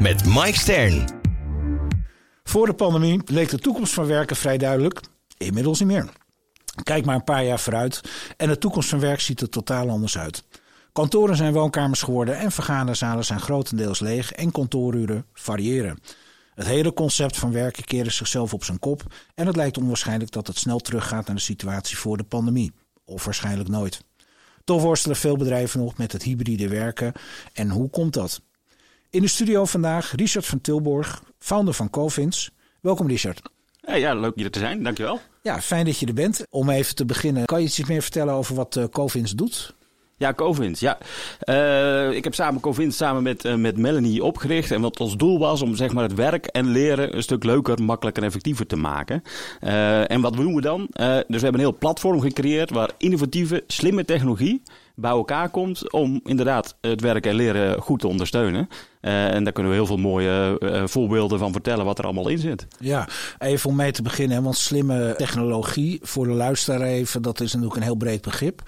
met Mike Stern. Voor de pandemie leek de toekomst van werken vrij duidelijk. Inmiddels niet meer. Kijk maar een paar jaar vooruit en de toekomst van werk ziet er totaal anders uit. Kantoren zijn woonkamers geworden en vergaderzalen zijn grotendeels leeg en kantooruren variëren. Het hele concept van werken keerde zichzelf op zijn kop en het lijkt onwaarschijnlijk dat het snel teruggaat naar de situatie voor de pandemie. Of waarschijnlijk nooit. Toch worstelen veel bedrijven nog met het hybride werken. En hoe komt dat? In de studio vandaag Richard van Tilborg, founder van Covins. Welkom Richard. Hey, ja, leuk hier te zijn. Dankjewel. Ja, fijn dat je er bent. Om even te beginnen, kan je iets meer vertellen over wat uh, Covins doet? Ja, Covins. Ja. Uh, ik heb samen Covins samen met, uh, met Melanie opgericht. En wat ons doel was om zeg maar, het werk en leren een stuk leuker, makkelijker en effectiever te maken. Uh, en wat doen we dan? dus we hebben een heel platform gecreëerd waar innovatieve, slimme technologie bij elkaar komt om inderdaad het werk en leren goed te ondersteunen. Uh, en daar kunnen we heel veel mooie uh, voorbeelden van vertellen wat er allemaal in zit. Ja, even om mee te beginnen, want slimme technologie voor de luisteraar even, dat is natuurlijk een heel breed begrip.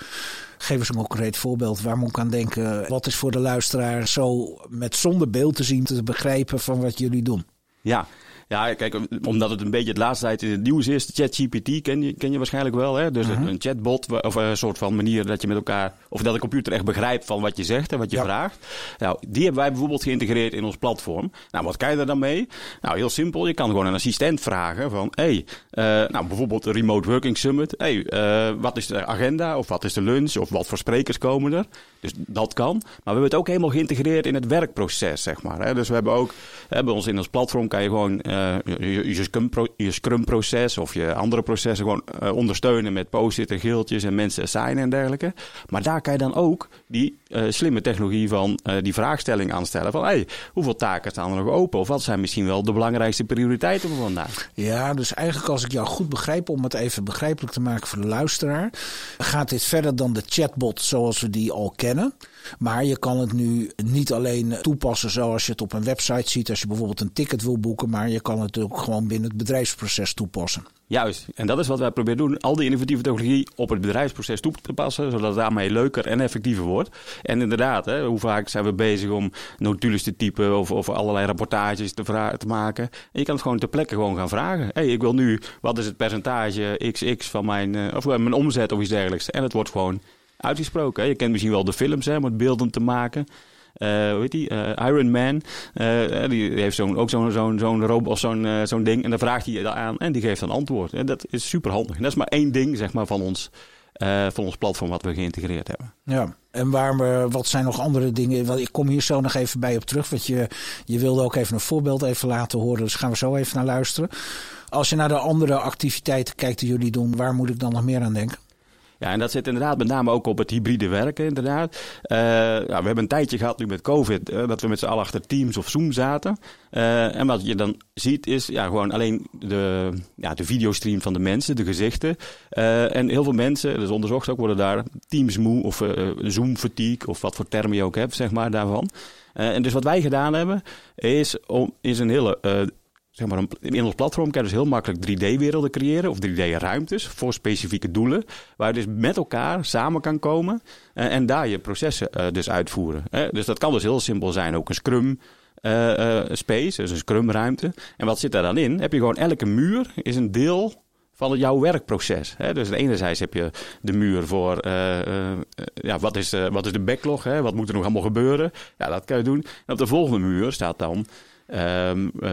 Geef eens een concreet voorbeeld waar moet ik aan denken. Wat is voor de luisteraar zo met zonder beeld te zien te begrijpen van wat jullie doen? Ja, ja, kijk, omdat het een beetje het laatste tijd in het nieuws is. ChatGPT ken je, ken je waarschijnlijk wel. Hè? Dus een chatbot of een soort van manier dat je met elkaar... of dat de computer echt begrijpt van wat je zegt en wat je ja. vraagt. Nou, die hebben wij bijvoorbeeld geïntegreerd in ons platform. Nou, wat kan je er dan mee? Nou, heel simpel. Je kan gewoon een assistent vragen van... hey, uh, nou, bijvoorbeeld de Remote Working Summit. hey, uh, wat is de agenda? Of wat is de lunch? Of wat voor sprekers komen er? Dus dat kan. Maar we hebben het ook helemaal geïntegreerd in het werkproces, zeg maar. Hè? Dus we hebben ook... Bij ons in ons platform kan je gewoon... Uh, je, je, scrum pro, je Scrum-proces of je andere processen gewoon uh, ondersteunen met post-it en geeltjes en mensen assignen en dergelijke. Maar daar kan je dan ook die uh, slimme technologie van uh, die vraagstelling aanstellen. Van hey, hoeveel taken staan er nog open? Of wat zijn misschien wel de belangrijkste prioriteiten voor vandaag? Ja, dus eigenlijk als ik jou goed begrijp, om het even begrijpelijk te maken voor de luisteraar, gaat dit verder dan de chatbot zoals we die al kennen. Maar je kan het nu niet alleen toepassen zoals je het op een website ziet als je bijvoorbeeld een ticket wil boeken, maar je kan het ook gewoon binnen het bedrijfsproces toepassen. Juist, en dat is wat wij proberen te doen. Al die innovatieve technologie op het bedrijfsproces toe te passen, zodat het daarmee leuker en effectiever wordt. En inderdaad, hè, hoe vaak zijn we bezig om notules te typen of, of allerlei rapportages te, te maken. En je kan het gewoon ter plekke gewoon gaan vragen. hey, ik wil nu, wat is het percentage XX van mijn, uh, of mijn omzet of iets dergelijks. En het wordt gewoon uitgesproken. Je kent misschien wel de films hè, om het beelden te maken. Uh, hoe heet die? Uh, Iron Man. Uh, die heeft zo'n, ook zo'n, zo'n, zo'n robot zo'n, zo'n ding. En dan vraagt hij aan en die geeft een antwoord. En dat is super handig. En dat is maar één ding zeg maar, van, ons, van ons platform wat we geïntegreerd hebben. Ja, en waar we, wat zijn nog andere dingen? Want ik kom hier zo nog even bij op terug. Want je, je wilde ook even een voorbeeld even laten horen. Dus gaan we zo even naar luisteren. Als je naar de andere activiteiten kijkt die jullie doen, waar moet ik dan nog meer aan denken? Ja, en dat zit inderdaad met name ook op het hybride werken, inderdaad. Ja, we hebben een tijdje gehad nu met COVID, uh, dat we met z'n allen achter Teams of Zoom zaten. Uh, en wat je dan ziet is ja, gewoon alleen de, ja, de videostream van de mensen, de gezichten. en heel veel mensen, dat is onderzocht ook, worden daar Teams moe of Zoom fatigue of wat voor termen je ook hebt, zeg maar, daarvan. en dus wat wij gedaan hebben, is, om, is een hele zeg maar, in ons platform kan je dus heel makkelijk 3D-werelden creëren of 3D-ruimtes voor specifieke doelen, waar je dus met elkaar samen kan komen en, en daar je processen uh, dus uitvoeren. Hè? Dus dat kan dus heel simpel zijn, ook een Scrum. Uh, space, dus een scrum-ruimte. En wat zit daar dan in? Heb je gewoon elke muur is een deel van jouw werkproces. Hè? Dus enerzijds heb je de muur voor ja, wat, is, wat is de backlog, hè? wat moet er nog allemaal gebeuren. Ja, dat kan je doen. En op de volgende muur staat dan Um, uh,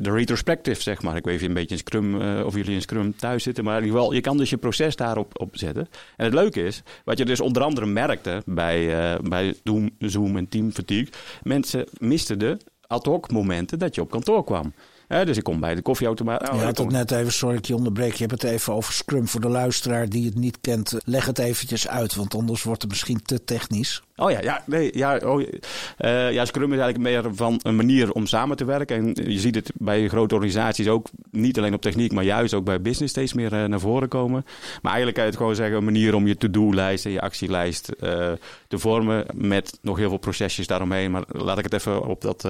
de retrospective, zeg maar. Ik weet niet een beetje in Scrum, uh, of jullie in Scrum thuis zitten, maar in ieder geval, je kan dus je proces daarop op zetten. En het leuke is, wat je dus onder andere merkte bij, uh, bij Zoom, Zoom en Team Fatigue, mensen misten de ad hoc momenten dat je op kantoor kwam. Dus ik kom bij de koffieautomaat. Oh, je had het net even, sorry ik je onderbreek, je hebt het even over Scrum. Voor de luisteraar die het niet kent, leg het eventjes uit, want anders wordt het misschien te technisch. Oh ja, ja, nee, ja, oh, uh, ja, Scrum is eigenlijk meer van een manier om samen te werken. En je ziet het bij grote organisaties ook, niet alleen op techniek, maar juist ook bij business steeds meer uh, naar voren komen. Maar eigenlijk kan je het gewoon zeggen, een manier om je to-do-lijst en je actielijst uh, te vormen met nog heel veel procesjes daaromheen. Maar laat ik het even op dat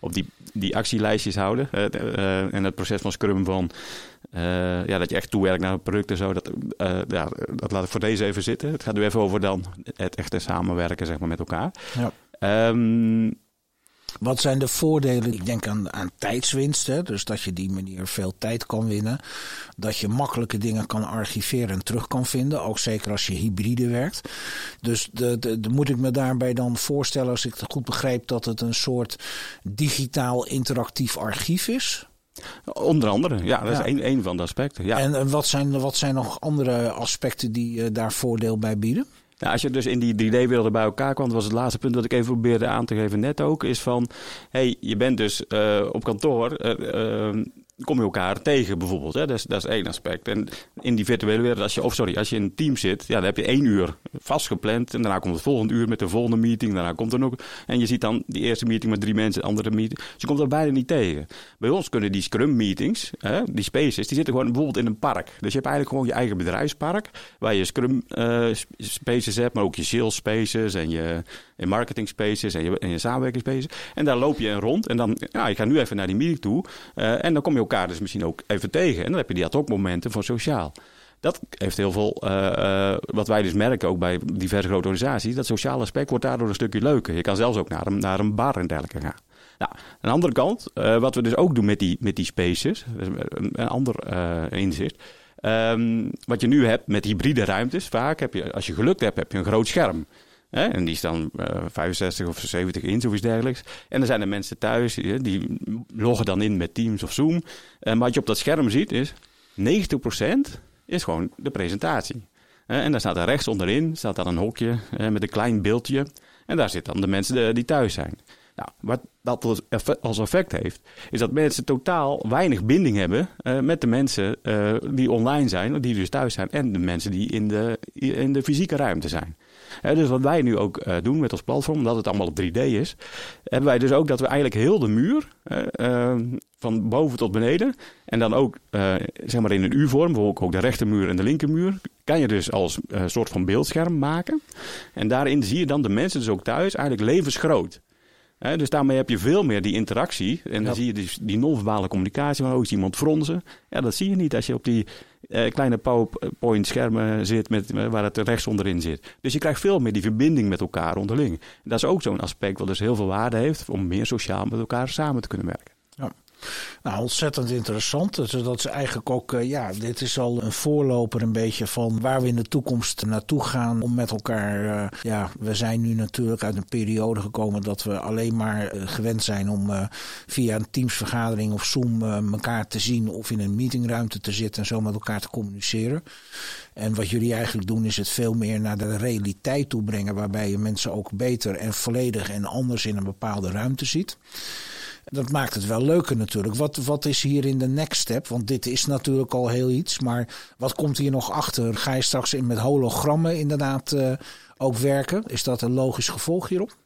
op die, die actielijstjes houden. Uh, en het proces van Scrum van uh, ja, dat je echt toewerkt naar een product en zo. Dat, uh, ja, dat laat ik voor deze even zitten. Het gaat nu even over dan het echte samenwerken zeg maar, met elkaar. Ja. Um, wat zijn de voordelen? Ik denk aan, aan tijdswinst. Hè? Dus dat je die manier veel tijd kan winnen. Dat je makkelijke dingen kan archiveren en terug kan vinden. Ook zeker als je hybride werkt. Dus de, de, de, moet ik me daarbij dan voorstellen, als ik het goed begrijp, dat het een soort digitaal interactief archief is? Onder andere, ja, dat is één, één van de aspecten. Ja. En wat zijn, wat zijn nog andere aspecten die uh, daar voordeel bij bieden? Nou, als je dus in die 3D-werelden bij elkaar kwam, was het laatste punt dat ik even probeerde aan te geven net ook, is van, hey, je bent dus uh, op kantoor, uh, kom je elkaar tegen bijvoorbeeld. Hè? Dat, is, dat is één aspect. En in die virtuele wereld, als je, of sorry, als je in een team zit, ja, dan heb je één uur vastgepland. En daarna komt het volgende uur met de volgende meeting. Daarna komt er nog. En je ziet dan die eerste meeting met drie mensen, andere meeting. Dus je komt er bijna niet tegen. Bij ons kunnen die scrum meetings, hè, die spaces, die zitten gewoon bijvoorbeeld in een park. Dus je hebt eigenlijk gewoon je eigen bedrijfspark. Waar je scrum uh, spaces hebt, maar ook je sales spaces en je in marketing spaces en je, en je samenwerking spaces. En daar loop je rond. En dan, ja, je gaat nu even naar die meeting toe. Uh, en dan kom je elkaar dus misschien ook even tegen. En dan heb je die ad hoc momenten van sociaal. Dat heeft heel veel, uh, wat wij dus merken ook bij diverse grote organisaties, dat sociale aspect wordt daardoor een stukje leuker. Je kan zelfs ook naar een, naar een bar en dergelijke gaan. Nou, aan de andere kant, wat we dus ook doen met die, met die spaces, een, ander inzicht. Um, wat je nu hebt met hybride ruimtes, vaak heb je, als je gelukt hebt, heb je een groot scherm. Hè? En die is dan uh, 65 of 70 inch of dergelijks. En dan zijn er mensen thuis, die, die loggen dan in met Teams of Zoom. En wat je op dat scherm ziet is, 90% is gewoon de presentatie. En daar staat er rechts onderin staat dan een hokje met een klein beeldje. En daar zitten dan de mensen die thuis zijn. Nou, wat dat als effect heeft, is dat mensen totaal weinig binding hebben uh, met de mensen uh, die online zijn, die dus thuis zijn, en de mensen die in de, in de fysieke ruimte zijn dus wat wij nu ook doen met ons platform, omdat het allemaal op 3D is, hebben wij dus ook dat we eigenlijk heel de muur, uh, van boven tot beneden, en dan ook zeg maar in een U-vorm, bijvoorbeeld ook de rechtermuur en de linkermuur, kan je dus als soort van beeldscherm maken. En daarin zie je dan de mensen dus ook thuis eigenlijk levensgroot dus daarmee heb je veel meer die interactie. En dan zie je dus die non-verbale communicatie. Maar ook iemand fronsen. Ja, dat zie je niet als je op die eh, kleine PowerPoint schermen zit met, eh, waar het rechts onderin zit. Dus je krijgt veel meer die verbinding met elkaar onderling. En dat is ook zo'n aspect wat dus heel veel waarde heeft om meer sociaal met elkaar samen te kunnen werken. Ja. Nou, ontzettend interessant. Dus dat is eigenlijk ook, uh, ja, dit is al een voorloper een beetje van waar we in de toekomst naartoe gaan om met elkaar, uh, ja, we zijn nu natuurlijk uit een periode gekomen dat we alleen maar uh, gewend zijn om via een teamsvergadering of Zoom elkaar te zien of in een meetingruimte te zitten en zo met elkaar te communiceren. En wat jullie eigenlijk doen is het veel meer naar de realiteit toe brengen waarbij je mensen ook beter en volledig en anders in een bepaalde ruimte ziet. Dat maakt het wel leuker natuurlijk. Wat, wat is hier in de next step? Want dit is natuurlijk al heel iets. Maar wat komt hier nog achter? Ga je straks in met hologrammen inderdaad uh, ook werken? Is dat een logisch gevolg hierop?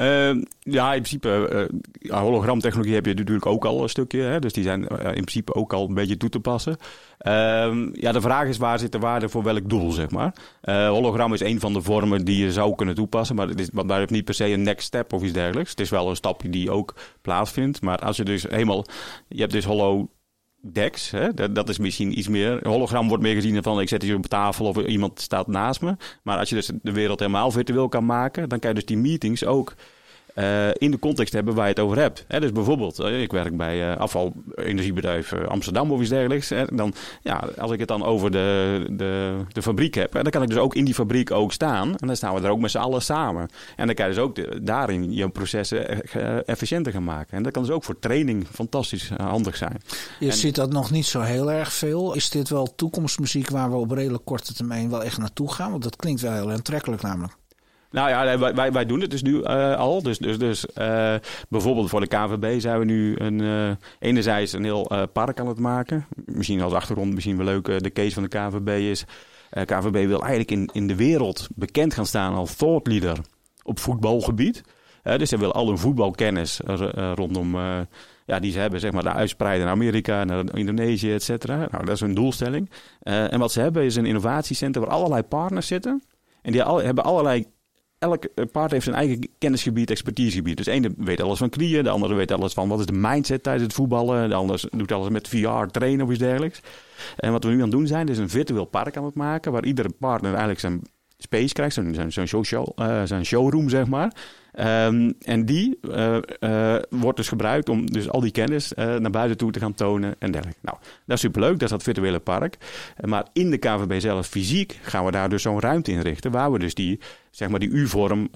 Uh, ja, in principe, uh, hologramtechnologie heb je natuurlijk ook al een stukje. Hè, dus die zijn uh, in principe ook al een beetje toe te passen. Ehm, ja, de vraag is waar zit de waarde voor welk doel, zeg maar. hologram is een van de vormen die je zou kunnen toepassen. Maar het is, daar heeft niet per se een next step of iets dergelijks. Het is wel een stapje die ook plaatsvindt. Maar als je dus helemaal... Je hebt dus holo Dex, hè? Dat, dat, is misschien iets meer. hologram wordt meer gezien van ik zet hier op tafel of iemand staat naast me. Maar als je dus de wereld helemaal virtueel kan maken, dan kan je dus die meetings ook uh, in de context hebben waar je het over hebt. dus bijvoorbeeld, uh, ik werk bij uh, afvalenergiebedrijf Amsterdam of iets dergelijks. En dan, ja, als ik het dan over de, de, de fabriek heb, dan kan ik dus ook in die fabriek ook staan. En dan staan we er ook met z'n allen samen. En dan kan je dus ook de, daarin je processen efficiënter gaan maken. En dat kan dus ook voor training fantastisch handig zijn. Je ziet dat nog niet zo heel erg veel. Is dit wel toekomstmuziek waar we op redelijk korte termijn wel echt naartoe gaan? Want dat klinkt wel heel aantrekkelijk namelijk. Nou ja, wij, wij, doen het dus nu uh, al. Dus, dus, dus uh, bijvoorbeeld voor de KVB zijn we nu een, uh, enerzijds een heel park aan het maken. Misschien als achtergrond, misschien wel leuk, de case van de KVB is... KVB wil eigenlijk in, in de wereld bekend gaan staan als thought leader op voetbalgebied. dus ze willen al hun voetbalkennis rondom ja, die ze hebben, zeg maar, de uitspreiden naar Amerika, naar Indonesië, et cetera. Nou, dat is hun doelstelling. En wat ze hebben is een innovatiecentrum waar allerlei partners zitten. En die al, hebben allerlei elk paard heeft zijn eigen kennisgebied, expertisegebied. Dus de ene weet alles van knieën, de andere weet alles van wat is de mindset tijdens het voetballen. De andere doet alles met VR, trainen of iets dergelijks. En wat we nu aan het doen zijn, is een virtueel park aan het maken, waar iedere partner eigenlijk zijn space krijgt, zo'n show, uh, zo'n showroom zeg maar. Um, en die uh, uh, wordt dus gebruikt om dus al die kennis uh, naar buiten toe te gaan tonen en dergelijke. Nou, dat is superleuk, dat is dat virtuele park. Maar in de KVB zelf fysiek gaan we daar dus zo'n ruimte inrichten... waar we dus die, zeg maar die U-vorm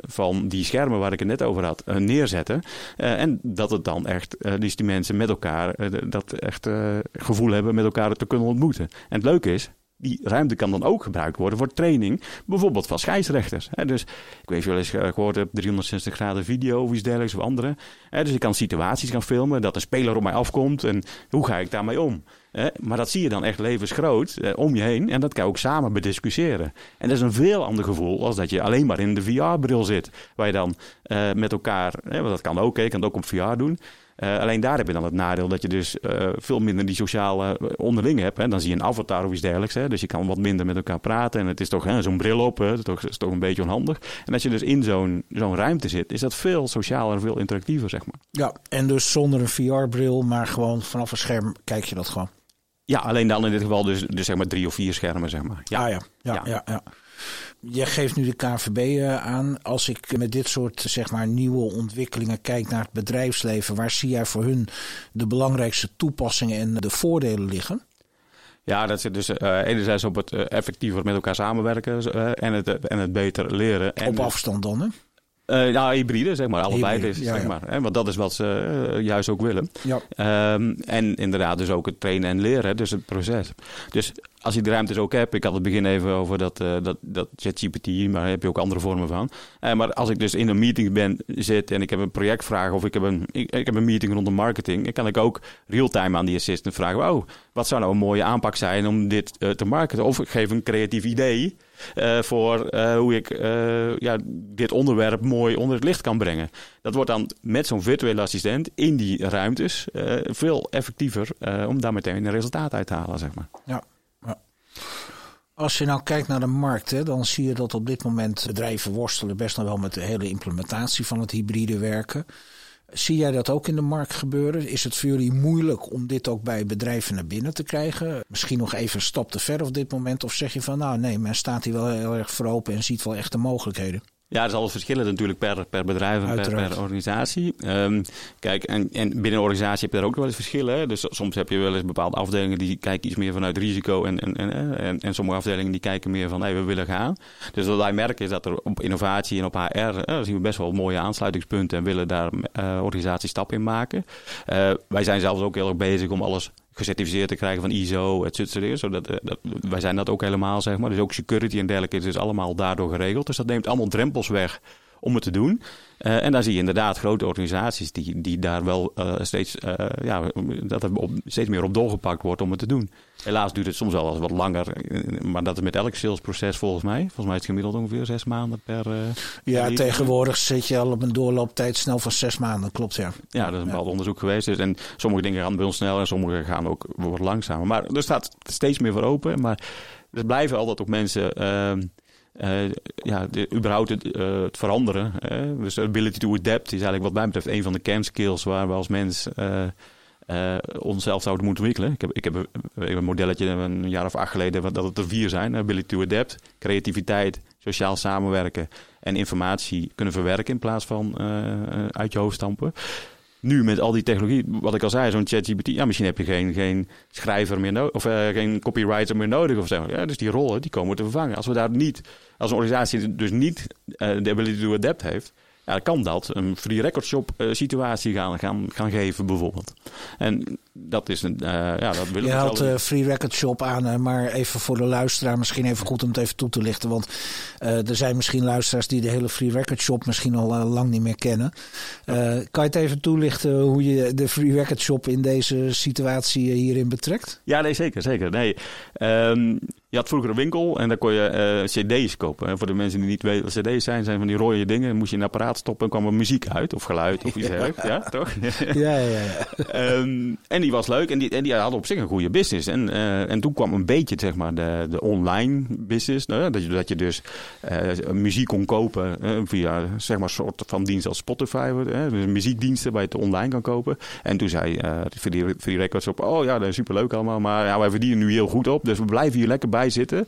van die schermen waar ik het net over had neerzetten. en dat het dan echt, dus die mensen met elkaar dat echt gevoel hebben met elkaar te kunnen ontmoeten. En het leuke is, die ruimte kan dan ook gebruikt worden voor training, bijvoorbeeld van scheidsrechters. Dus ik weet wel eens gehoord heb, 360 graden video of iets dergelijks of andere. Dus ik kan situaties gaan filmen, dat een speler op mij afkomt en hoe ga ik daarmee om? Maar dat zie je dan echt levensgroot om je heen en dat kan je ook samen bediscussiëren. En dat is een veel ander gevoel als dat je alleen maar in de VR-bril zit, waar je dan met elkaar, want dat kan ook, je kan het ook op VR doen. Uh, alleen daar heb je dan het nadeel dat je dus uh, veel minder die sociale eh, onderling hebt. Hè. Dan zie je een avatar of iets dergelijks. Hè. Dus je kan wat minder met elkaar praten. En het is toch zo'n bril op. Hè. Dat is toch een beetje onhandig. En als je dus in zo'n zo'n ruimte zit, is dat veel socialer en veel interactiever, zeg maar. Ja, en dus zonder een VR-bril, maar gewoon vanaf een scherm kijk je dat gewoon. Ja, alleen dan in dit geval dus, dus zeg maar drie of vier schermen, zeg maar. Ja, ah, ja. Ja, ja. ja, ja. Je geeft nu de KVB eh, aan. Als ik met dit soort zeg maar, nieuwe ontwikkelingen kijk naar het bedrijfsleven, waar zie jij voor hun de belangrijkste toepassingen en de voordelen liggen? Ja, dat zit dus uh, enerzijds op het uh, effectiever met elkaar samenwerken uh, en, het, en het beter leren. En op afstand dan, hè? Uh, ja, hybride, zeg maar. Allebei, hybride, dus, zeg maar. Hè? Want dat is wat ze uh, juist ook willen. Ja. Um, en inderdaad dus ook het trainen en leren, dus het proces. Dus als je de ruimtes ook hebt, ik had het begin even over dat, uh, dat, dat ChatGPT, maar daar heb je ook andere vormen van. maar als ik dus in een meeting ben, zit en ik heb een projectvraag of ik heb een, ik, ik heb een meeting rond de marketing, dan kan ik ook real-time aan die assistant vragen, oh, wat zou nou een mooie aanpak zijn om dit te marketen? Of ik geef een creatief idee. Uh, voor uh, hoe ik uh, ja, dit onderwerp mooi onder het licht kan brengen. Dat wordt dan met zo'n virtuele assistent in die ruimtes veel effectiever om daar meteen een resultaat uit te halen, zeg maar. Ja. ja. Als je nou kijkt naar de markt, dan zie je dat op dit moment bedrijven worstelen best nog wel met de hele implementatie van het hybride werken. Zie jij dat ook in de markt gebeuren? Is het voor jullie moeilijk om dit ook bij bedrijven naar binnen te krijgen? Misschien nog even een stap te ver op dit moment? Of zeg je van nou nee, men staat hier wel heel erg voor open en ziet wel echt de mogelijkheden? Ja, dat is alles verschillen natuurlijk per, per bedrijf en per, per, organisatie. Um, kijk, en, en binnen een organisatie heb je daar ook wel eens verschillen. Hè? Dus soms heb je wel eens bepaalde afdelingen die kijken iets meer vanuit risico. En, en, en, en, en sommige afdelingen die kijken meer van hey, we willen gaan. Dus wat wij merken is dat er op innovatie en op HR eh, zien we best wel mooie aansluitingspunten en willen daar uh, organisaties stappen in maken. Uh, wij zijn zelfs ook heel erg bezig om alles gecertificeerd te krijgen van ISO, et cetera. Zodat, uh, dat, wij zijn dat ook helemaal, zeg maar. Dus ook security en dergelijke is dus allemaal daardoor geregeld. Dus dat neemt allemaal drempels weg om het te doen. Uh, en daar zie je inderdaad grote organisaties die, die daar wel uh, steeds, uh, ja, dat er op, steeds meer op doorgepakt wordt om het te doen. Helaas duurt het soms wel eens wat langer, maar dat is met elk salesproces volgens mij. Volgens mij is het gemiddeld ongeveer zes maanden per. ja, tegenwoordig zit je al op een doorlooptijd snel van zes maanden, klopt ja. Ja, dat is een bepaald onderzoek geweest. Dus, en sommige dingen gaan bij ons snel en sommige gaan ook wat langzamer. Maar er staat steeds meer voor open. Maar er blijven altijd ook mensen ehm, uh, ja, überhaupt het, uh, het veranderen. Uh, dus ability to adapt is eigenlijk wat mij betreft een van de kernskills waar we als mens onszelf zouden moeten ontwikkelen. Ik heb, ik heb een modelletje een jaar of acht geleden dat het er vier zijn. Ability to adapt, creativiteit, sociaal samenwerken en informatie kunnen verwerken in plaats van uit je hoofd stampen nu met al die technologie, wat ik al zei, zo'n ChatGPT, ja, misschien heb je geen, geen schrijver meer nodig, of uh, geen copywriter meer nodig of zo. Ja, dus die rollen, die komen te vervangen. Als we daar niet, als een organisatie dus niet uh, de ability to adapt heeft, ja, kan dat een free record shop uh, situatie gaan, gaan, gaan geven bijvoorbeeld. En dat is een, uh, ja, dat willen Je haalt wel. uh, Free Record Shop aan, maar even voor de luisteraar, misschien even goed om het even toe te lichten. Want er zijn misschien luisteraars die de hele Free Record Shop misschien al lang niet meer kennen. kan je het even toelichten hoe je de Free Record Shop in deze situatie hierin betrekt? Ja, nee, zeker, zeker. Nee, um, je had vroeger een winkel en daar kon je cd's kopen. En voor de mensen die niet weten wat cd's zijn, zijn van die rode dingen. Dan moest je een apparaat stoppen en kwam er muziek uit of geluid of iets dergelijks. Ja, toch? ja, ja, ja. um, en die was leuk en die, en die had op zich een goede business. En, uh, en toen kwam een beetje zeg maar, de, de online business. Nou, dat, je, dat je dus uh, muziek kon kopen via zeg maar, een soort van dienst als Spotify. dus muziekdiensten waar je het online kan kopen. En toen zei Free, Free Records op, oh ja, dat is superleuk allemaal. Maar ja, wij verdienen nu heel goed op, dus we blijven hier lekker bij zitten.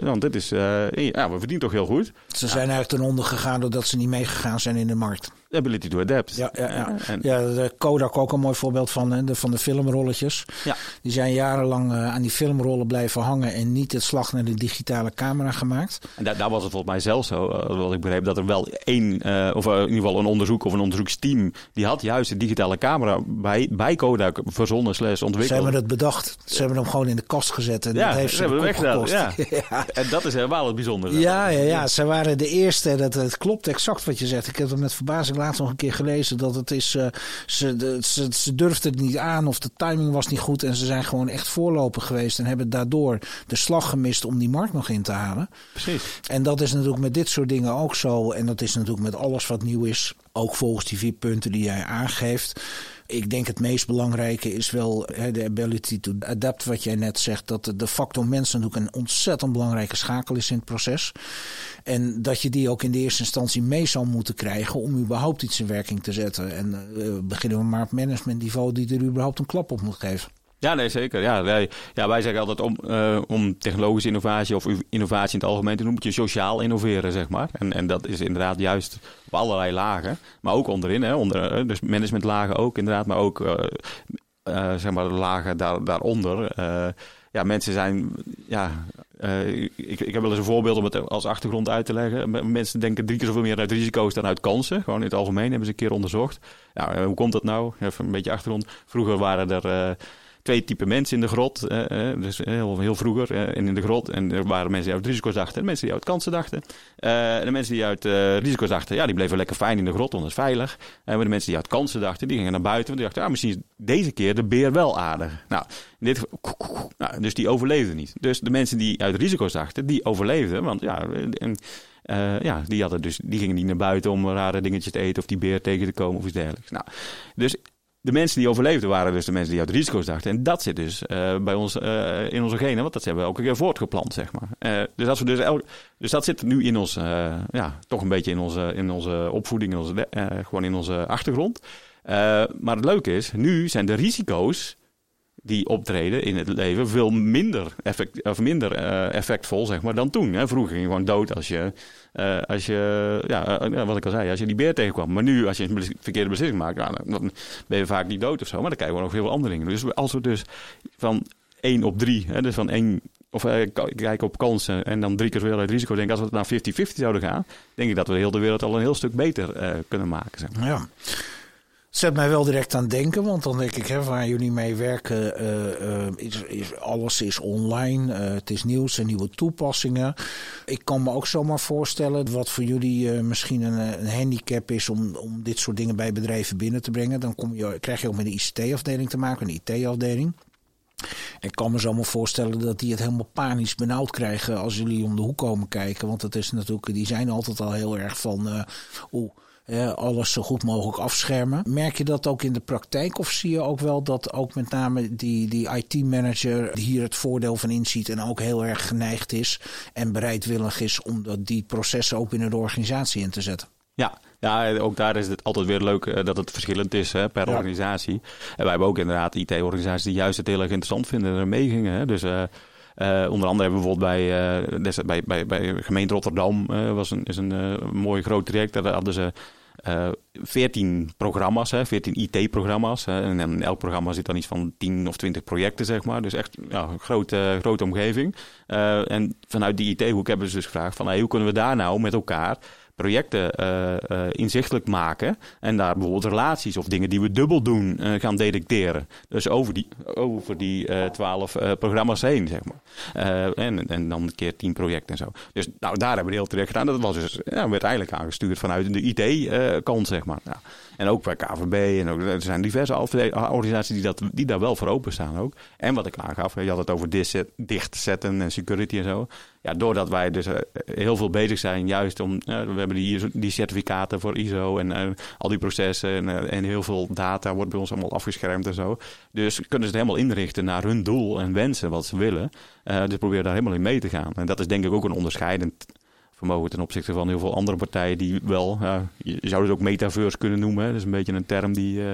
Want dit is, ja, we verdienen toch heel goed. Ze zijn eigenlijk ten onder gegaan doordat ze niet meegegaan zijn in de markt. Ability to adapt. Ja, ja, ja. En, ja de Kodak ook een mooi voorbeeld van, de, van de filmrolletjes. Ja. Die zijn jarenlang uh, aan die filmrollen blijven hangen en niet het slag naar de digitale camera gemaakt. En daar, daar was het volgens mij zelfs zo, wat ik begreep, dat er wel één, uh, of in ieder geval een onderzoek of een onderzoeksteam, die had juist de digitale camera bij, bij Kodak verzonnen slash ontwikkeld. Ze hebben het bedacht. Ze hebben hem gewoon in de kast gezet en ja, dat heeft ze hebben hem ja. En dat is helemaal het bijzondere. Ja, ja, ja. Ze waren de eerste. Dat, het klopt exact wat je zegt. Ik heb het met verbazing laatst nog een keer gelezen. Dat het is. Uh, ze, de, ze, ze durfden het niet aan. Of de timing was niet goed. En ze zijn gewoon echt voorloper geweest. En hebben daardoor de slag gemist om die markt nog in te halen. Precies. En dat is natuurlijk met dit soort dingen ook zo. En dat is natuurlijk met alles wat nieuw is. Ook volgens die vier punten die jij aangeeft. Ik denk het meest belangrijke is wel de ability to adapt, wat jij net zegt. Dat de factor mens natuurlijk een ontzettend belangrijke schakel is in het proces. En dat je die ook in de eerste instantie mee zal moeten krijgen om überhaupt iets in werking te zetten. En uh, beginnen we maar op managementniveau die er überhaupt een klap op moet geven. Ja, nee, zeker. Ja, wij, ja, wij zeggen altijd om, uh, om technologische innovatie of innovatie in het algemeen te moet je sociaal innoveren, zeg maar. En, en dat is inderdaad juist op allerlei lagen, maar ook onderin, hè, onder, dus managementlagen ook inderdaad, maar ook uh, zeg maar lagen daar, daaronder. ja, mensen zijn, ja, ik, ik heb wel eens een voorbeeld om het als achtergrond uit te leggen. Mensen denken drie keer zoveel meer uit risico's dan uit kansen. Gewoon in het algemeen hebben ze een keer onderzocht. Ja, hoe komt dat nou? Even een beetje achtergrond. Vroeger waren er twee typen mensen in de grot. Uh, dus heel, heel vroeger en in de grot. En er waren mensen die uit risico's dachten en mensen die uit kansen dachten. en de mensen die uit risico's dachten, ja, die bleven lekker fijn in de grot, want dat is veilig. En de mensen die uit kansen dachten, die gingen naar buiten. Want die dachten, ja, misschien is deze keer de beer wel aardig. Nou, dit, nou, dus die overleefden niet. Dus de mensen die uit risico's dachten, die overleefden. Want ja, en, ja die, hadden dus, die gingen niet naar buiten om rare dingetjes te eten of die beer tegen te komen of iets dergelijks. Nou, dus de mensen die overleefden waren dus de mensen die uit risico's dachten. En dat zit dus uh, bij ons uh, in onze genen, want dat hebben we elke keer voortgeplant, zeg maar. Uh, dus, als we dus, dus dat zit nu in ons, ja, toch een beetje in onze, in onze opvoeding, in onze, gewoon in onze achtergrond. maar het leuke is, nu zijn de risico's die optreden in het leven veel minder, effect, of minder uh, effectvol zeg maar, dan toen. Hè. Vroeger ging je gewoon dood als je, uh, als je ja, uh, wat ik al zei, als je die beer tegenkwam. Maar nu, als je een verkeerde beslissing maakt, ja, dan ben je vaak niet dood of zo. Maar dan krijg je nog heel veel andere dingen. Dus als we dus van 1 op 3, hè, dus van 1 of kijken op kansen en dan drie keer zoveel uit risico denken. Als we het naar 50-50 zouden gaan, denk ik dat we heel de wereld al een heel stuk beter kunnen maken. Zeg. Ja. Zet mij wel direct aan denken, want dan denk ik, hè, waar jullie mee werken, uh, uh, is, alles is online. Uh, het is nieuws en nieuwe toepassingen. Ik kan me ook zomaar voorstellen wat voor jullie misschien een, een, handicap is om, om dit soort dingen bij bedrijven binnen te brengen. Dan kom je, krijg je ook met een ICT-afdeling te maken, een IT-afdeling. Ik kan me zomaar voorstellen dat die het helemaal panisch benauwd krijgen als jullie om de hoek komen kijken. Want het is natuurlijk, die zijn altijd al heel erg van, oeh. Uh, alles zo goed mogelijk afschermen. Merk je dat ook in de praktijk? Of zie je ook wel dat ook met name die, die IT-manager hier het voordeel van inziet en ook heel erg geneigd is en bereidwillig is om dat, die processen ook binnen de organisatie in te zetten? Ja, ja, ook daar is het altijd weer leuk uh, dat het verschillend is hè, per ja. organisatie. En wij hebben ook inderdaad IT-organisaties die juist het heel erg interessant vinden en er mee gingen. Hè. Dus uh, uh, onder andere hebben we bijvoorbeeld bij, uh, bij, bij, bij gemeente Rotterdam was een, is een mooi groot traject. Daar hadden ze veertien programma's, hè, 14 IT-programma's. En in elk programma zit dan iets van 10 of 20 projecten, zeg maar. Dus echt ja, een grote, grote omgeving. en vanuit die IT-hoek hebben ze dus gevraagd van hey, hoe kunnen we daar nou met elkaar projecten inzichtelijk maken. En daar bijvoorbeeld relaties of dingen die we dubbel doen gaan detecteren. Dus over die, over die twaalf programma's heen, zeg maar. en, en dan een keer tien projecten en zo. Dus nou, daar hebben we heel terecht gedaan. Dat was dus, ja, werd eigenlijk aangestuurd vanuit de IT-kant, zeg maar. Ja. En ook bij KVB en ook, er zijn diverse organisaties die, dat, die daar wel voor openstaan ook. En wat ik aangaf, je had het over dichtzetten en security en zo. Ja, doordat wij dus eh, heel veel bezig zijn, juist om, we hebben die, die certificaten voor ISO en uh, al die processen en, uh, heel veel data wordt bij ons allemaal afgeschermd en zo. Dus kunnen ze het helemaal inrichten naar hun doel en wensen, wat ze willen. dus proberen daar helemaal in mee te gaan. En dat is denk ik ook een onderscheidend vermogen ten opzichte van heel veel andere partijen die wel, ja, je zou het ook metaverse kunnen noemen. Dat is een beetje een term die uh,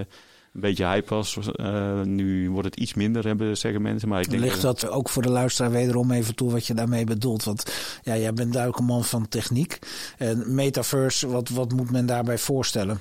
een beetje hype was. Uh, nu wordt het iets minder, hebben, zeggen mensen. Maar ik denk Ligt dat ook voor de luisteraar wederom even toe wat je daarmee bedoelt? Want ja, jij bent duidelijk een man van techniek. En metaverse, wat, wat moet men daarbij voorstellen?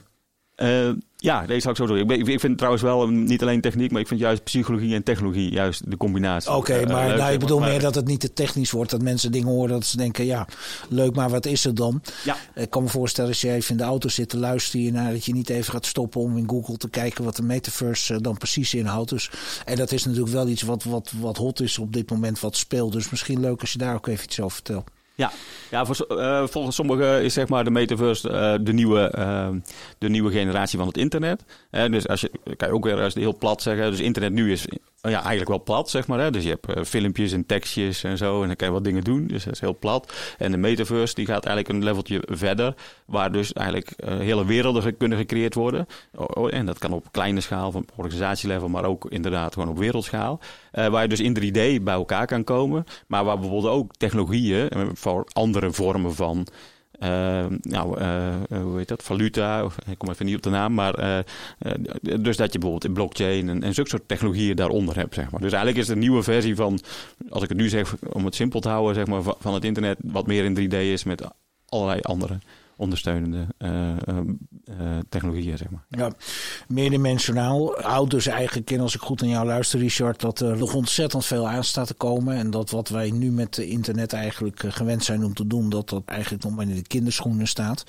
Uh, ja, deze zou ik zo doen. Ik, ik, vind trouwens wel niet alleen techniek, maar ik vind juist psychologie en technologie juist de combinatie. Oké, uh, maar nou, ik bedoel meer dat het niet te technisch wordt. Dat mensen dingen horen dat ze denken, ja, leuk, maar wat is het dan? Ja. Ik kan me voorstellen als je even in de auto zit te luisteren naar dat je niet even gaat stoppen om in Google te kijken wat de metaverse dan precies inhoudt. Dus, en dat is natuurlijk wel iets wat, wat, wat hot is op dit moment, wat speelt. Dus misschien leuk als je daar ook even iets over vertelt. Ja, ja uh, volgens sommigen is zeg maar de metaverse uh, de, nieuwe, uh, de nieuwe generatie van het internet. dus als je, kan je ook weer als heel plat zeggen, dus internet nu is ja, eigenlijk wel plat, zeg maar. Hè? Dus je hebt filmpjes en tekstjes en zo. En dan kan je wat dingen doen. Dus dat is heel plat. En de metaverse die gaat eigenlijk een leveltje verder. Waar dus eigenlijk hele werelden kunnen gecreëerd worden. En dat kan op kleine schaal, van organisatielevel, maar ook inderdaad gewoon op wereldschaal. Uh, waar je dus in 3D bij elkaar kan komen. Maar waar bijvoorbeeld ook technologieën voor andere vormen van uh, nou, hoe heet dat? Valuta, of, ik kom even niet op de naam, maar dus dat je bijvoorbeeld in blockchain en, en zulke soort technologieën daaronder hebt, zeg maar. Dus eigenlijk is een nieuwe versie van, als ik het nu zeg, om het simpel te houden, zeg maar, van het internet, wat meer in 3D is met allerlei andere ondersteunende uh, uh, technologieën, zeg maar. Ja, meerdimensionaal. Houdt dus eigenlijk in, als ik goed aan jou luister, Richard, dat er nog ontzettend veel aan staat te komen. En dat wat wij nu met internet eigenlijk gewend zijn om te doen, dat dat eigenlijk nog maar in de kinderschoenen staat.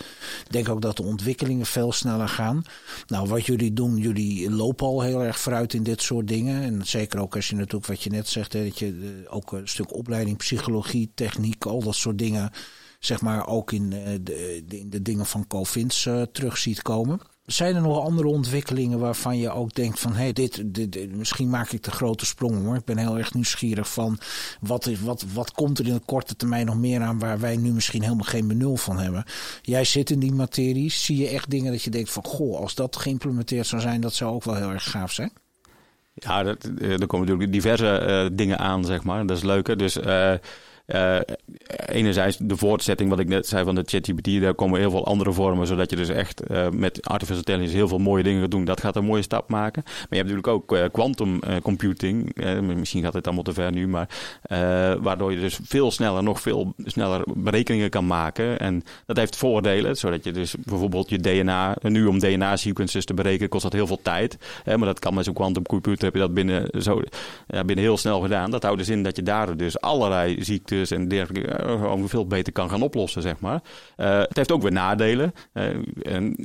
Ik denk ook dat de ontwikkelingen veel sneller gaan. Nou, wat jullie doen, jullie lopen al heel erg vooruit in dit soort dingen. En zeker ook als je natuurlijk wat je net zegt, hè, dat je ook een stuk opleiding, psychologie, techniek, al dat soort dingen zeg maar ook in eh, de, de, de dingen van Covins uh, terug ziet komen. Zijn er nog andere ontwikkelingen waarvan je ook denkt van hé, hey, dit, misschien maak ik de grote sprong hoor. Ik ben heel erg nieuwsgierig van wat, is, wat, wat komt er in de korte termijn nog meer aan waar wij nu misschien helemaal geen benul van hebben. Jij zit in die materie, zie je echt dingen dat je denkt van goh, als dat geïmplementeerd zou zijn, dat zou ook wel heel erg gaaf zijn. Ja, dat, eh, er komen natuurlijk diverse dingen aan, zeg maar. Dat is leuk. Dus uh, enerzijds de voortzetting, wat ik net zei van de ChatGPT, daar komen heel veel andere vormen, zodat je dus echt uh, met artificial intelligence heel veel mooie dingen gaat doen. Dat gaat een mooie stap maken. Maar je hebt natuurlijk ook uh, quantum computing, misschien gaat het allemaal te ver nu, maar waardoor je dus veel sneller, nog veel sneller berekeningen kan maken. En dat heeft voordelen, zodat je dus bijvoorbeeld je DNA, nu om DNA-sequences te berekenen, kost dat heel veel tijd. maar dat kan met zo'n quantum computer, heb je dat binnen, zo, binnen heel snel gedaan. Dat houdt dus in dat je daar dus allerlei en dergelijke uh, gewoon veel beter kan gaan oplossen, zeg maar. Uh, het heeft ook weer nadelen, uh, en,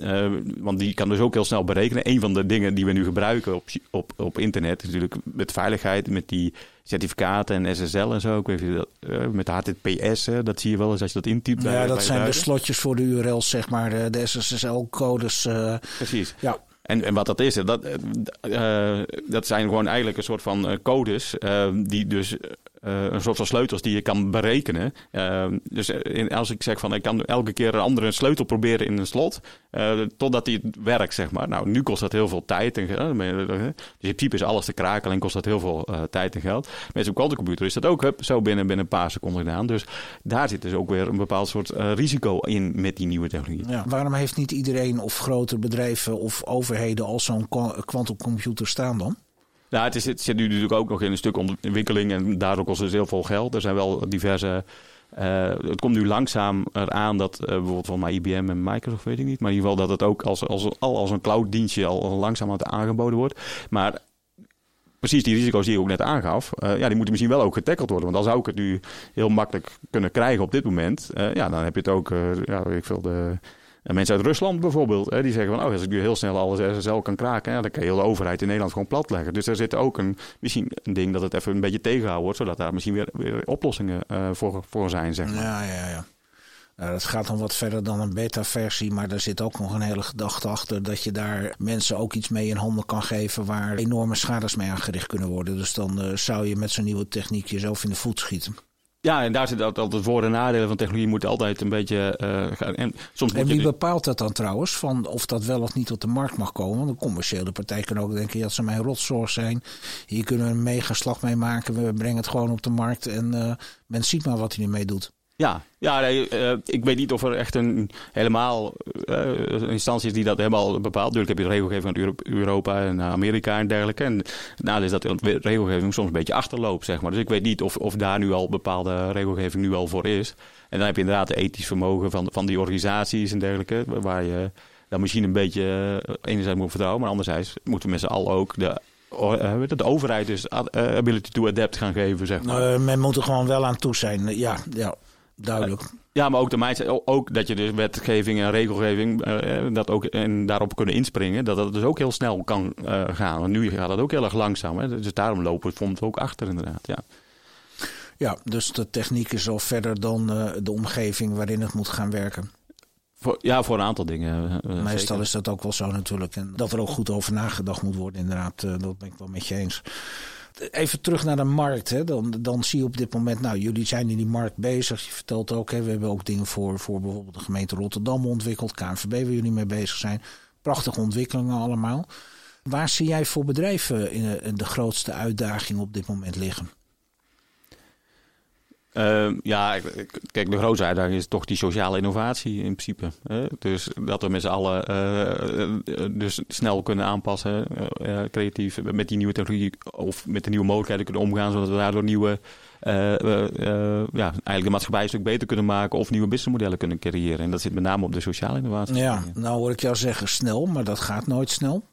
want die kan dus ook heel snel berekenen. Een van de dingen die we nu gebruiken op, op, op internet natuurlijk met veiligheid, met die certificaten en SSL en zo. Ik weet niet, dat, met HTTPS, dat zie je wel eens als je dat intypt. Ja, dat zijn de slotjes voor de URL's, zeg maar, de, de SSL-codes. Precies. Ja. En, en wat dat is, dat, uh, dat zijn gewoon eigenlijk een soort van codes uh, die dus uh, een soort van sleutels die je kan berekenen. Uh, dus in, als ik zeg van ik kan elke keer een andere sleutel proberen in een slot, totdat die werkt, zeg maar. Nou, nu kost dat heel veel tijd en geld. Dus in principe is alles te krakelen en kost dat heel veel tijd en geld. Met zo'n quantumcomputer is dat ook hup, zo binnen, binnen een paar seconden gedaan. Dus daar zit dus ook weer een bepaald soort risico in met die nieuwe technologie. Waarom heeft niet iedereen of grotere bedrijven of overheden al zo'n quantumcomputer staan dan? Nou, het, is, het zit nu natuurlijk ook nog in een stuk ontwikkeling en daardoor kost het heel veel geld. Er zijn wel diverse. Uh, het komt nu langzaam eraan dat uh, bijvoorbeeld van IBM en Microsoft weet ik niet, maar in ieder geval dat het ook als, als, al als een cloud dienstje al, al langzaam aan het aangeboden wordt. Maar precies die risico's die je ook net aangaf, ja, die moeten misschien wel ook getackeld worden. Want dan zou ik het nu heel makkelijk kunnen krijgen op dit moment. ja, dan heb je het ook, ja, ik veel, de en mensen uit Rusland bijvoorbeeld, hè, die zeggen van, oh, als ik nu heel snel alles SSL kan kraken, dan kan je heel de overheid in Nederland gewoon platleggen. Dus er zit ook een, misschien een ding dat het even een beetje tegengehouden wordt, zodat daar misschien weer, weer oplossingen uh, voor, voor zijn, zeg maar. Ja, ja, ja. Dat gaat dan wat verder dan een beta-versie, maar er zit ook nog een hele gedachte achter dat je daar mensen ook iets mee in handen kan geven waar enorme schades mee aangericht kunnen worden. Dus dan uh, zou je met zo'n nieuwe techniek jezelf in de voet schieten. Ja, en daar zit altijd voor- en nadelen van technologie moeten altijd een beetje uh, gaan. En, soms en wie bepaalt dat dan trouwens, van of dat wel of niet op de markt mag komen? Want de commerciële partij kan ook denken dat ze mijn rotzorg zijn. Hier kunnen we een mega slag mee maken. We brengen het gewoon op de markt en uh, men ziet maar wat hij ermee doet. Ja, ja nee, uh, ik weet niet of er echt een helemaal uh, instantie is die dat helemaal bepaalt. Natuurlijk heb je de regelgeving uit Europa en Amerika en dergelijke. En nou is dat de regelgeving soms een beetje achterloopt, zeg maar. Dus ik weet niet of, of daar nu al bepaalde regelgeving nu al voor is. En dan heb je inderdaad het ethisch vermogen van, van die organisaties en dergelijke. Waar je dan misschien een beetje uh, enerzijds moet vertrouwen, maar anderzijds moeten z'n allen ook de de overheid dus ability to adapt gaan geven, zeg maar. Uh, men moet er gewoon wel aan toe zijn. Ja, ja duidelijk. Ja, maar ook de mindset, ook dat je dus wetgeving en regelgeving uh, dat ook en daarop kunnen inspringen, dat dat dus ook heel snel kan uh, gaan. Want nu gaat dat ook heel erg langzaam. Hè? Dus daarom lopen we het ook achter inderdaad. Ja. ja, dus de techniek is al verder dan uh, de omgeving waarin het moet gaan werken. Voor, ja, voor een aantal dingen. Meestal zeker. is dat ook wel zo natuurlijk. En dat er ook goed over nagedacht moet worden, inderdaad. dat ben ik wel met je eens even terug naar de markt. Hè. Dan, dan zie je op dit moment, nou, jullie zijn in die markt bezig. Je vertelt ook, hè, we hebben ook dingen voor, voor bijvoorbeeld de gemeente Rotterdam ontwikkeld. KNVB waar jullie mee bezig zijn. Prachtige ontwikkelingen allemaal. Waar zie jij voor bedrijven in de grootste uitdaging op dit moment liggen? Uh, ja, kijk, de grootste uitdaging is toch die sociale innovatie in principe. Hè? Dus dat we met z'n allen uh, dus snel kunnen aanpassen, uh, creatief met die nieuwe technologie of met de nieuwe mogelijkheden kunnen omgaan, zodat we daardoor nieuwe, ja, eigenlijk de maatschappij een stuk beter kunnen maken of nieuwe businessmodellen kunnen creëren. En dat zit met name op de sociale innovatie. Ja, nou hoor ik jou zeggen snel, maar dat gaat nooit snel.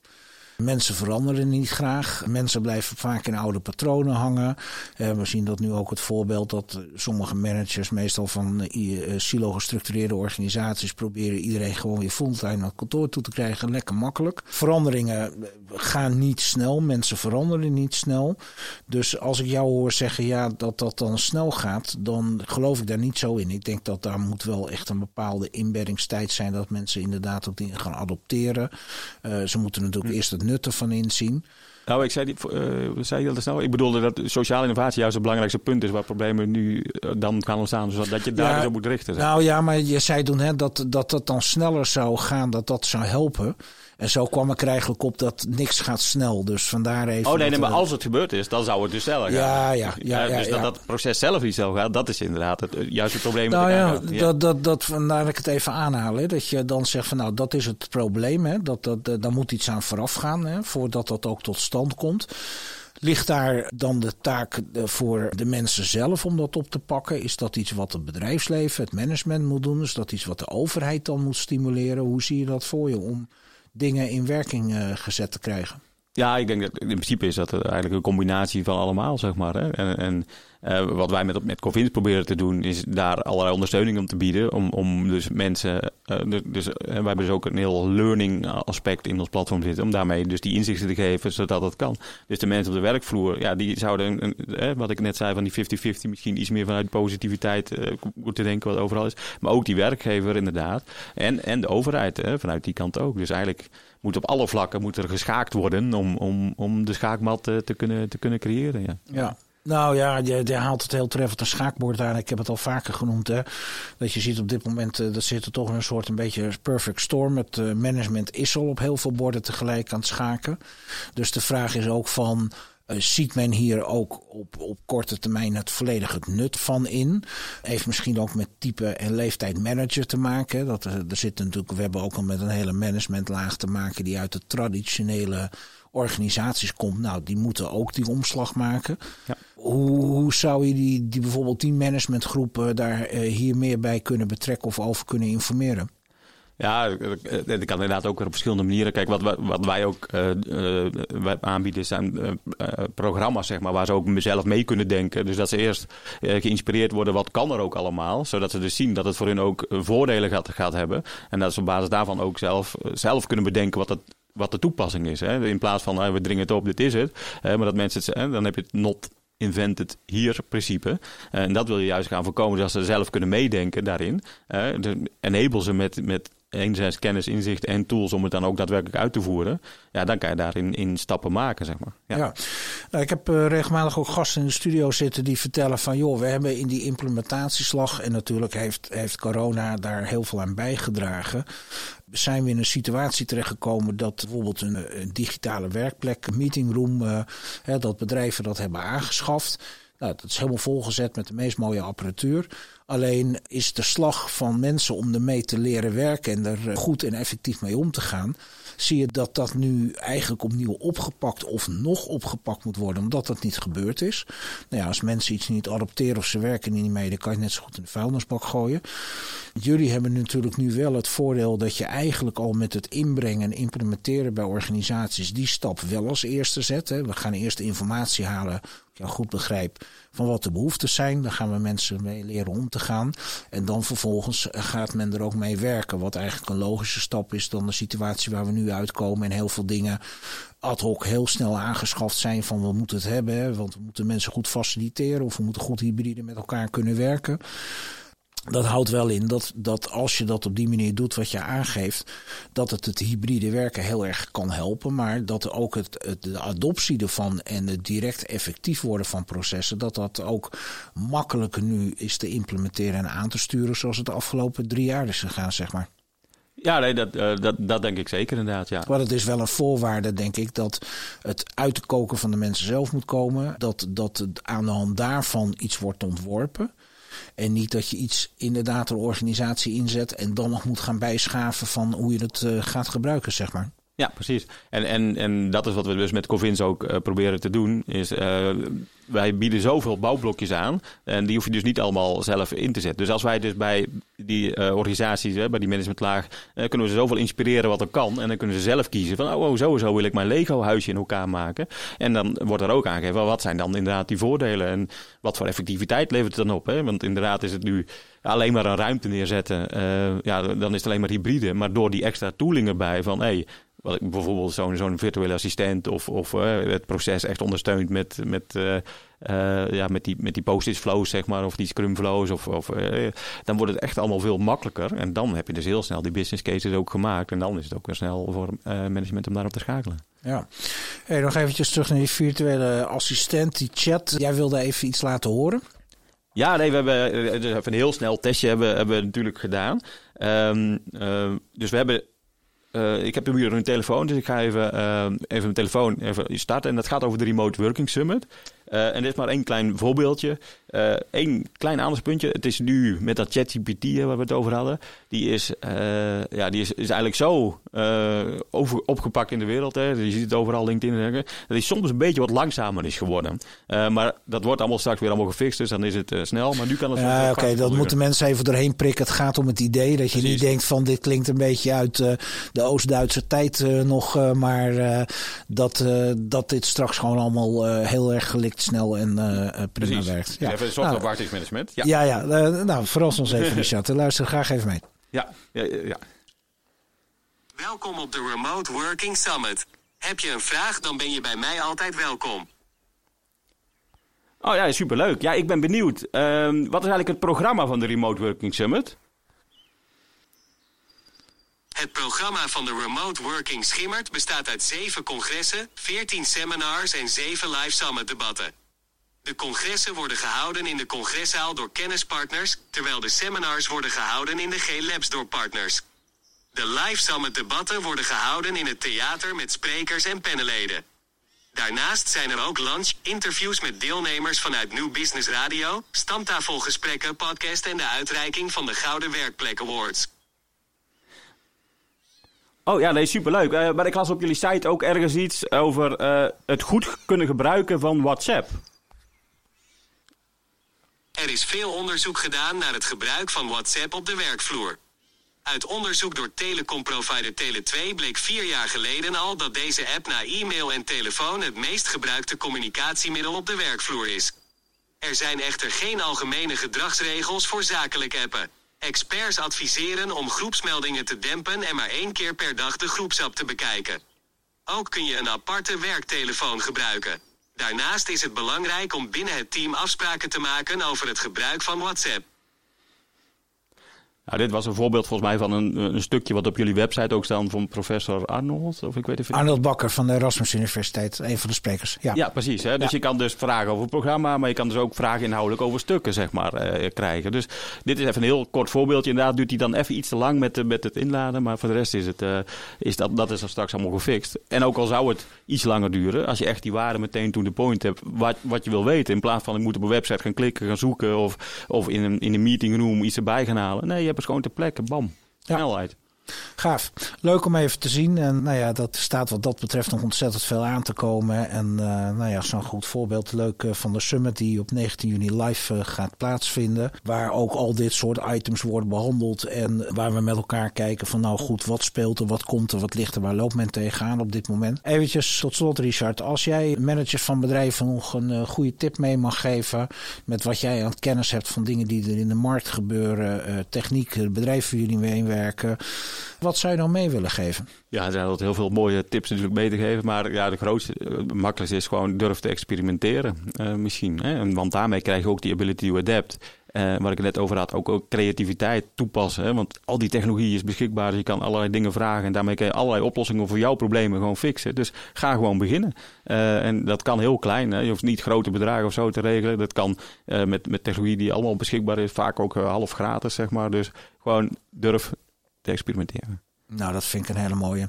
Mensen veranderen niet graag. Mensen blijven vaak in oude patronen hangen. Uh, we zien dat nu ook het voorbeeld dat sommige managers, meestal van uh, silo gestructureerde organisaties, proberen iedereen gewoon weer fulltime naar het kantoor toe te krijgen. Lekker makkelijk. Veranderingen gaan niet snel. Mensen veranderen niet snel. Dus als ik jou hoor zeggen ja, dat dat dan snel gaat, dan geloof ik daar niet zo in. Ik denk dat daar moet wel echt een bepaalde inbeddingstijd zijn dat mensen inderdaad ook dingen gaan adopteren. Uh, ze moeten natuurlijk hm. eerst het nut ervan inzien. Nou, ik zei, die, uh, zei heel snel. Ik bedoelde dat sociale innovatie juist het belangrijkste punt is waar problemen nu uh, dan gaan ontstaan. Dus dat je daar ja, dus op moet richten. Zeg. Nou ja, maar je zei toen hè, dat, dat dat dan sneller zou gaan, dat dat zou helpen. En zo kwam ik er eigenlijk op dat niks gaat snel. Dus vandaar even. Oh nee, nee maar als het gebeurd is, dan zou het dus sneller gaan. Ja, ja, ja. ja, dus dat dat proces zelf niet snel gaat, dat is inderdaad het, juist het probleem. Nou ja, dat, dat, dat, vandaar dat ik het even aanhaal. Hè, dat je dan zegt van nou, dat is het probleem. Hè, dat, dat, daar moet iets aan vooraf gaan hè, voordat dat ook tot stand komt. Ligt daar dan de taak eh, voor de mensen zelf om dat op te pakken? Is dat iets wat het bedrijfsleven, het management moet doen? Is dat iets wat de overheid dan moet stimuleren? Hoe zie je dat voor je om dingen in werking uh, gezet te krijgen? Ja, ik denk dat in principe is dat eigenlijk een combinatie van allemaal, zeg maar. Hè? En, en uh, wat wij met, met Covins proberen te doen, is daar allerlei ondersteuning om te bieden. Om, om dus mensen. Uh, dus, uh, wij hebben dus ook een heel learning aspect in ons platform zitten. Om daarmee dus die inzichten te geven, zodat dat kan. Dus de mensen op de werkvloer, ja, die zouden, wat ik net zei van die 50-50, misschien iets meer vanuit positiviteit moeten denken, wat overal is. Maar ook die werkgever, inderdaad. En, en de overheid, vanuit die kant ook. Dus eigenlijk moet op alle vlakken moet er geschaakt worden om, om, om de schaakmat te, kunnen, te kunnen creëren. Ja. ja. Nou ja, je, haalt het heel treffend een schaakbord aan. Ik heb het al vaker genoemd. Hè, dat je ziet op dit moment, uh, dat zit er toch een soort een beetje perfect storm. Het uh, management is al op heel veel borden tegelijk aan het schaken. Dus de vraag is ook van... Uh, ziet men hier ook op, op korte termijn het volledig het nut van in? Heeft misschien ook met type en leeftijd manager te maken. Dat, er zit natuurlijk, we hebben ook al met een hele managementlaag te maken die uit de traditionele organisaties komt, nou, die moeten ook die omslag maken. Ja. Hoe, hoe, zou je die, die bijvoorbeeld die managementgroepen daar uh, hier meer bij kunnen betrekken of over kunnen informeren? Ja, dat kan inderdaad ook op verschillende manieren. Kijk, wat, wat wij ook uh, aanbieden zijn programma's, zeg maar, waar ze ook zelf mee kunnen denken. Dus dat ze eerst geïnspireerd worden, wat kan er ook allemaal. Zodat ze dus zien dat het voor hun ook voordelen gaat, gaat hebben. En dat ze op basis daarvan ook zelf, zelf kunnen bedenken wat wat de toepassing is. Hè? In plaats van we dringen het op, dit is het. maar dat mensen het, dan heb je het not invented hier principe. En dat wil je juist gaan voorkomen, dat ze zelf kunnen meedenken daarin. enable ze met, met enerzijds kennis, inzicht en tools om het dan ook daadwerkelijk uit te voeren. Ja, dan kan je daarin in stappen maken, zeg maar. Ja. Nou, ik heb uh, regelmatig ook gasten in de studio zitten die vertellen van... joh, we hebben in die implementatieslag... en natuurlijk heeft, heeft corona daar heel veel aan bijgedragen... zijn we in een situatie terechtgekomen dat bijvoorbeeld een, digitale werkplek, meetingroom... Uh, hè, dat bedrijven dat hebben aangeschaft... Nou, dat is helemaal volgezet met de meest mooie apparatuur. Alleen is de slag van mensen om ermee te leren werken en er goed en effectief mee om te gaan. Zie je dat dat nu eigenlijk opnieuw opgepakt of nog opgepakt moet worden, omdat dat niet gebeurd is. Nou ja, als mensen iets niet adopteren of ze werken niet mee, dan kan je net zo goed in de vuilnisbak gooien. Jullie hebben natuurlijk nu wel het voordeel dat je eigenlijk al met het inbrengen en implementeren bij organisaties die stap wel als eerste zet. We gaan eerst informatie halen ja, goed begrijp van wat de behoeftes zijn. Dan gaan we mensen mee leren om te gaan. En dan vervolgens gaat men er ook mee werken. Wat eigenlijk een logische stap is dan de situatie waar we nu uitkomen. En heel veel dingen ad hoc heel snel aangeschaft zijn van we moeten het hebben. want we moeten mensen goed faciliteren. Of we moeten goed hybride met elkaar kunnen werken dat houdt wel in dat, dat als je dat op die manier doet wat je aangeeft, dat het het hybride werken heel erg kan helpen. Maar dat ook het, het, de adoptie ervan en het direct effectief worden van processen, dat dat ook makkelijker nu is te implementeren en aan te sturen zoals het de afgelopen drie jaar is gegaan, zeg maar. Ja, nee, dat, uh, dat, dat denk ik zeker inderdaad, ja. Maar het is wel een voorwaarde, denk ik, dat het uit koken van de mensen zelf moet komen. Dat, dat aan de hand daarvan iets wordt ontworpen. En niet dat je iets inderdaad een organisatie inzet en dan nog moet gaan bijschaven van hoe je het uh, gaat gebruiken, zeg maar. Ja, precies. En, en, en dat is wat we dus met Covins ook uh, proberen te doen. Is, uh, wij bieden zoveel bouwblokjes aan. En die hoef je dus niet allemaal zelf in te zetten. Dus als wij dus bij die uh, organisaties, hè, bij die managementlaag, kunnen we ze zoveel inspireren wat er kan. En dan kunnen ze zelf kiezen van, oh, sowieso wil ik mijn Lego-huisje in elkaar maken. En dan wordt er ook aangegeven, wat zijn dan inderdaad die voordelen? En wat voor effectiviteit levert het dan op? Hè? Want inderdaad is het nu alleen maar een ruimte neerzetten. ja, dan is het alleen maar hybride. Maar door die extra tooling erbij van, hey, wat bijvoorbeeld zo'n zo'n virtuele assistent of, of uh, het proces echt ondersteunt met, met, uh, uh, ja, met die, met die post-it flows, zeg maar, of die scrum flows. Of, of, dan wordt het echt allemaal veel makkelijker. En dan heb je dus heel snel die business cases ook gemaakt. En dan is het ook weer snel voor management om daarop te schakelen. Ja. Hey, nog eventjes terug naar die virtuele assistent, die chat. Jij wilde even iets laten horen. Ja, nee, we hebben dus even een heel snel testje hebben, hebben we natuurlijk gedaan. Um, dus we hebben uh, ik heb hier een telefoon, dus ik ga even, uh, even mijn telefoon even starten. En dat gaat over de Remote Working Summit. Uh, en dit is maar één klein voorbeeldje. Eén klein aandachtspuntje. Het is nu met dat ChatGPT waar we het over hadden. Die is, ja, die is, is eigenlijk zo over, opgepakt in de wereld. Hè. Je ziet het overal LinkedIn. En dat hij soms een beetje wat langzamer is geworden. maar dat wordt allemaal straks weer allemaal gefixt. Dus dan is het snel. Maar nu kan het... Ja, oké. dat moeten mensen even doorheen prikken. Het gaat om het idee dat je niet denkt van dit klinkt een beetje uit de Oost-Duitse tijd nog. maar dat, dat dit straks gewoon allemaal heel erg gelikt snel en prima werkt. Ja. Software nou, management. Ja, ja, ja uh, nou, verras ons even, Richard. Luister graag even mee. Ja, ja, ja. Welkom op de Remote Working Summit. Heb je een vraag, dan ben je bij mij altijd welkom. Oh ja, superleuk. Ja, ik ben benieuwd. Uh, wat is eigenlijk het programma van de Remote Working Summit? Het programma van de Remote Working Schimmert bestaat uit zeven congressen, 14 seminars en zeven live summit debatten. De congressen worden gehouden in de congreszaal door kennispartners, terwijl de seminars worden gehouden in de G-Labs door partners. De live summit debatten worden gehouden in het theater met sprekers en panelleden. Daarnaast zijn er ook lunch, interviews met deelnemers vanuit New Business Radio, stamtafelgesprekken, podcast en de uitreiking van de Gouden Werkplek Awards. Oh ja, nee, superleuk. Uh, maar ik las op jullie site ook ergens iets over uh, het goed kunnen gebruiken van WhatsApp. Er is veel onderzoek gedaan naar het gebruik van WhatsApp op de werkvloer. Uit onderzoek door telecomprovider Tele2 bleek vier jaar geleden al dat deze app na e-mail en telefoon het meest gebruikte communicatiemiddel op de werkvloer is. Er zijn echter geen algemene gedragsregels voor zakelijk appen. Experts adviseren om groepsmeldingen te dempen en maar één keer per dag de groepsapp te bekijken. Ook kun je een aparte werktelefoon gebruiken. Daarnaast is het belangrijk om binnen het team afspraken te maken over het gebruik van WhatsApp. Nou, dit was een voorbeeld volgens mij van een, een stukje wat op jullie website ook staat van professor Arnold. Of ik weet even... Arnold Bakker van de Erasmus Universiteit, een van de sprekers. Ja, Ja, precies. Hè? Dus Ja. je kan dus vragen over het programma, maar je kan dus ook vragen inhoudelijk over stukken, zeg maar, eh, krijgen. Dus dit is even een heel kort voorbeeldje. Inderdaad duurt hij dan even iets te lang met, eh, met het inladen, maar voor de rest is, het, eh, is dat, dat is dan straks allemaal gefixt. En ook al zou het iets langer duren, als je echt die waarde meteen to the point hebt, wat, wat je wil weten, in plaats van ik moet op een website gaan klikken, gaan zoeken of, of in een, in een meeting room iets erbij gaan halen. Nee, je hebt het gewoon ter plekke, bam, snelheid. Gaaf. Leuk om even te zien. En nou ja, dat staat wat dat betreft nog ontzettend veel aan te komen. En eh, nou ja, zo'n goed voorbeeld. Leuk eh, van de summit die op 19 juni live eh, gaat plaatsvinden. Waar ook al dit soort items worden behandeld. En waar we met elkaar kijken van nou goed, wat speelt er, wat komt er, wat ligt er, waar loopt men tegenaan op dit moment. Eventjes tot slot Richard. Als jij managers van bedrijven nog een goede tip mee mag geven. Met wat jij aan kennis hebt van dingen die er in de markt gebeuren. techniek, bedrijven waar jullie mee werken. Wat zou je dan mee willen geven? Ja, er zijn altijd heel veel mooie tips natuurlijk mee te geven. Maar ja, de grootste, eh, makkelijkste is gewoon durf te experimenteren. eh, misschien. Hè? Want daarmee krijg je ook die ability to adapt. Eh, waar ik het net over had, ook, ook creativiteit toepassen. Hè? Want al die technologie is beschikbaar. Dus je kan allerlei dingen vragen. En daarmee kan je allerlei oplossingen voor jouw problemen gewoon fixen. Dus ga gewoon beginnen. En dat kan heel klein. Hè? Je hoeft niet grote bedragen of zo te regelen. Dat kan met, met technologie die allemaal beschikbaar is. Vaak ook half gratis, zeg maar. Dus gewoon durf te experimenteren. Nou, dat vind ik een hele mooie.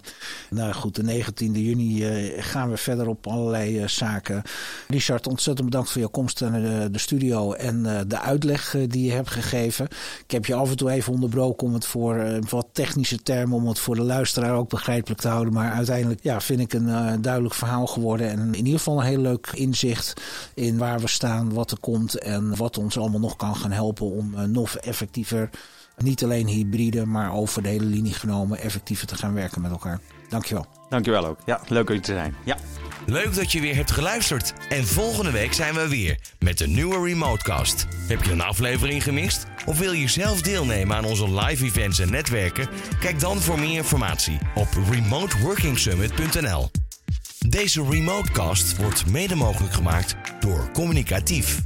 Nou goed, de 19e juni eh, gaan we verder op allerlei eh, zaken. Richard, ontzettend bedankt voor je komst naar de, de studio en eh, de uitleg die je hebt gegeven. Ik heb je af en toe even onderbroken om het voor wat technische termen, om het voor de luisteraar ook begrijpelijk te houden. Maar uiteindelijk ja, vind ik een duidelijk verhaal geworden. En in ieder geval een heel leuk inzicht in waar we staan, wat er komt en wat ons allemaal nog kan gaan helpen om nog effectiever niet alleen hybride, maar over de hele linie genomen effectiever te gaan werken met elkaar. Dankjewel. Dankjewel ook. Ja, leuk om je te zijn. Ja. Leuk dat je weer hebt geluisterd. En volgende week zijn we weer met een nieuwe Remotecast. Heb je een aflevering gemist? Of wil je zelf deelnemen aan onze live events en netwerken? Kijk dan voor meer informatie op remoteworkingsummit.nl. Deze Remotecast wordt mede mogelijk gemaakt door Communicatief.